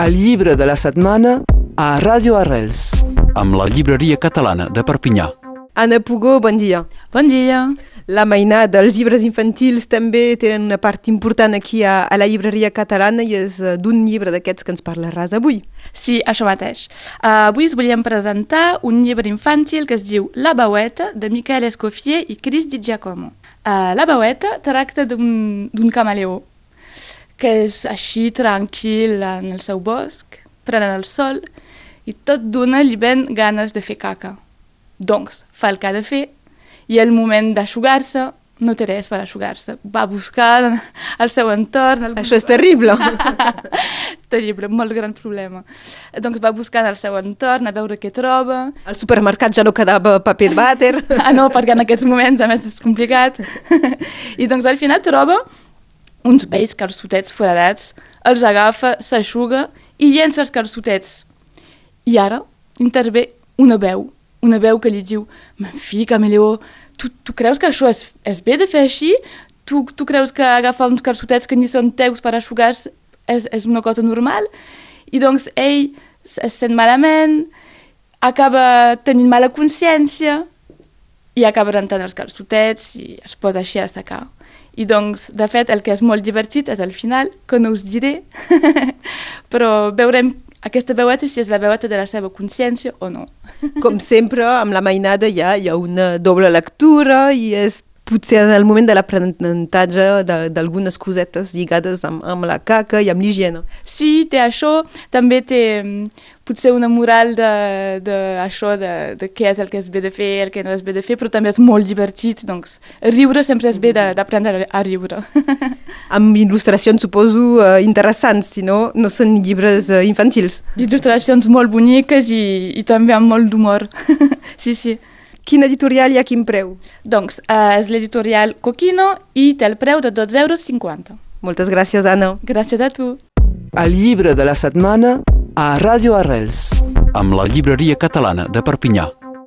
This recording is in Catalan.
El llibre de la setmana a Ràdio Arrels. amb la llibreria catalana de Perpinyà. Anna Pugó, bon dia. Bon dia. La mainada dels llibres infantils també tenen una part important aquí a, a la llibreria catalana i és eh, d'un llibre d'aquests que ens parlaràs avui. Sí, això mateix. Uh, avui us volíem presentar un llibre infantil que es diu La Baueta, de Michael Escoffier i Chris Di Giacomo. Uh, la Baueta tracta d'un d'un camaleó que és així tranquil en el seu bosc, prenent el sol, i tot d'una li ven ganes de fer caca. Doncs fa el que ha de fer i al moment d'aixugar-se no té res per aixugar-se. Va buscar al seu entorn... El... Això és terrible. Terrible, molt gran problema. Doncs va buscant al seu entorn a veure què troba. Al supermercat ja no quedava paper de vàter. Ah, no, perquè en aquests moments a més és complicat. I doncs al final troba uns vells calçotets foradats, els agafa, s'aixuga i llença els calçotets. I ara intervé una veu, una veu que li diu «Ma fill, cameleó, tu, tu creus que això és, és bé de fer així? Tu, tu creus que agafar uns calçotets que ni són teus per aixugar-se és, és una cosa normal?» I doncs ell es sent malament, acaba tenint mala consciència i acaba rentant els calçotets i es posa així a assecar. I doncs, de fet, el que és molt divertit és al final, que no us diré, però veurem aquesta veueta si és la veueta de la seva consciència o no. Com sempre, amb la mainada ja hi ha una doble lectura i és potser en el moment de l'aprenentatge de- d'algunes cosetes lligades amb, amb la caca i amb l'higiene. Sí, té això, també té mm, potser una moral de, de això, de, de què és el que és bé de fer, el que no és bé de fer, però també és molt divertit, doncs riure sempre és bé de- d'aprendre a riure. Amb il·lustracions, suposo, eh, interessants, si no, no són llibres eh, infantils. Il·lustracions molt boniques i, i també amb molt d'humor. sí, sí. Quin editorial i a quin preu? Doncs eh, és l'editorial Coquino i té el preu de 12,50 euros. Moltes gràcies, Anna. Gràcies a tu. El llibre de la setmana a Ràdio Arrels. amb la llibreria catalana de Perpinyà.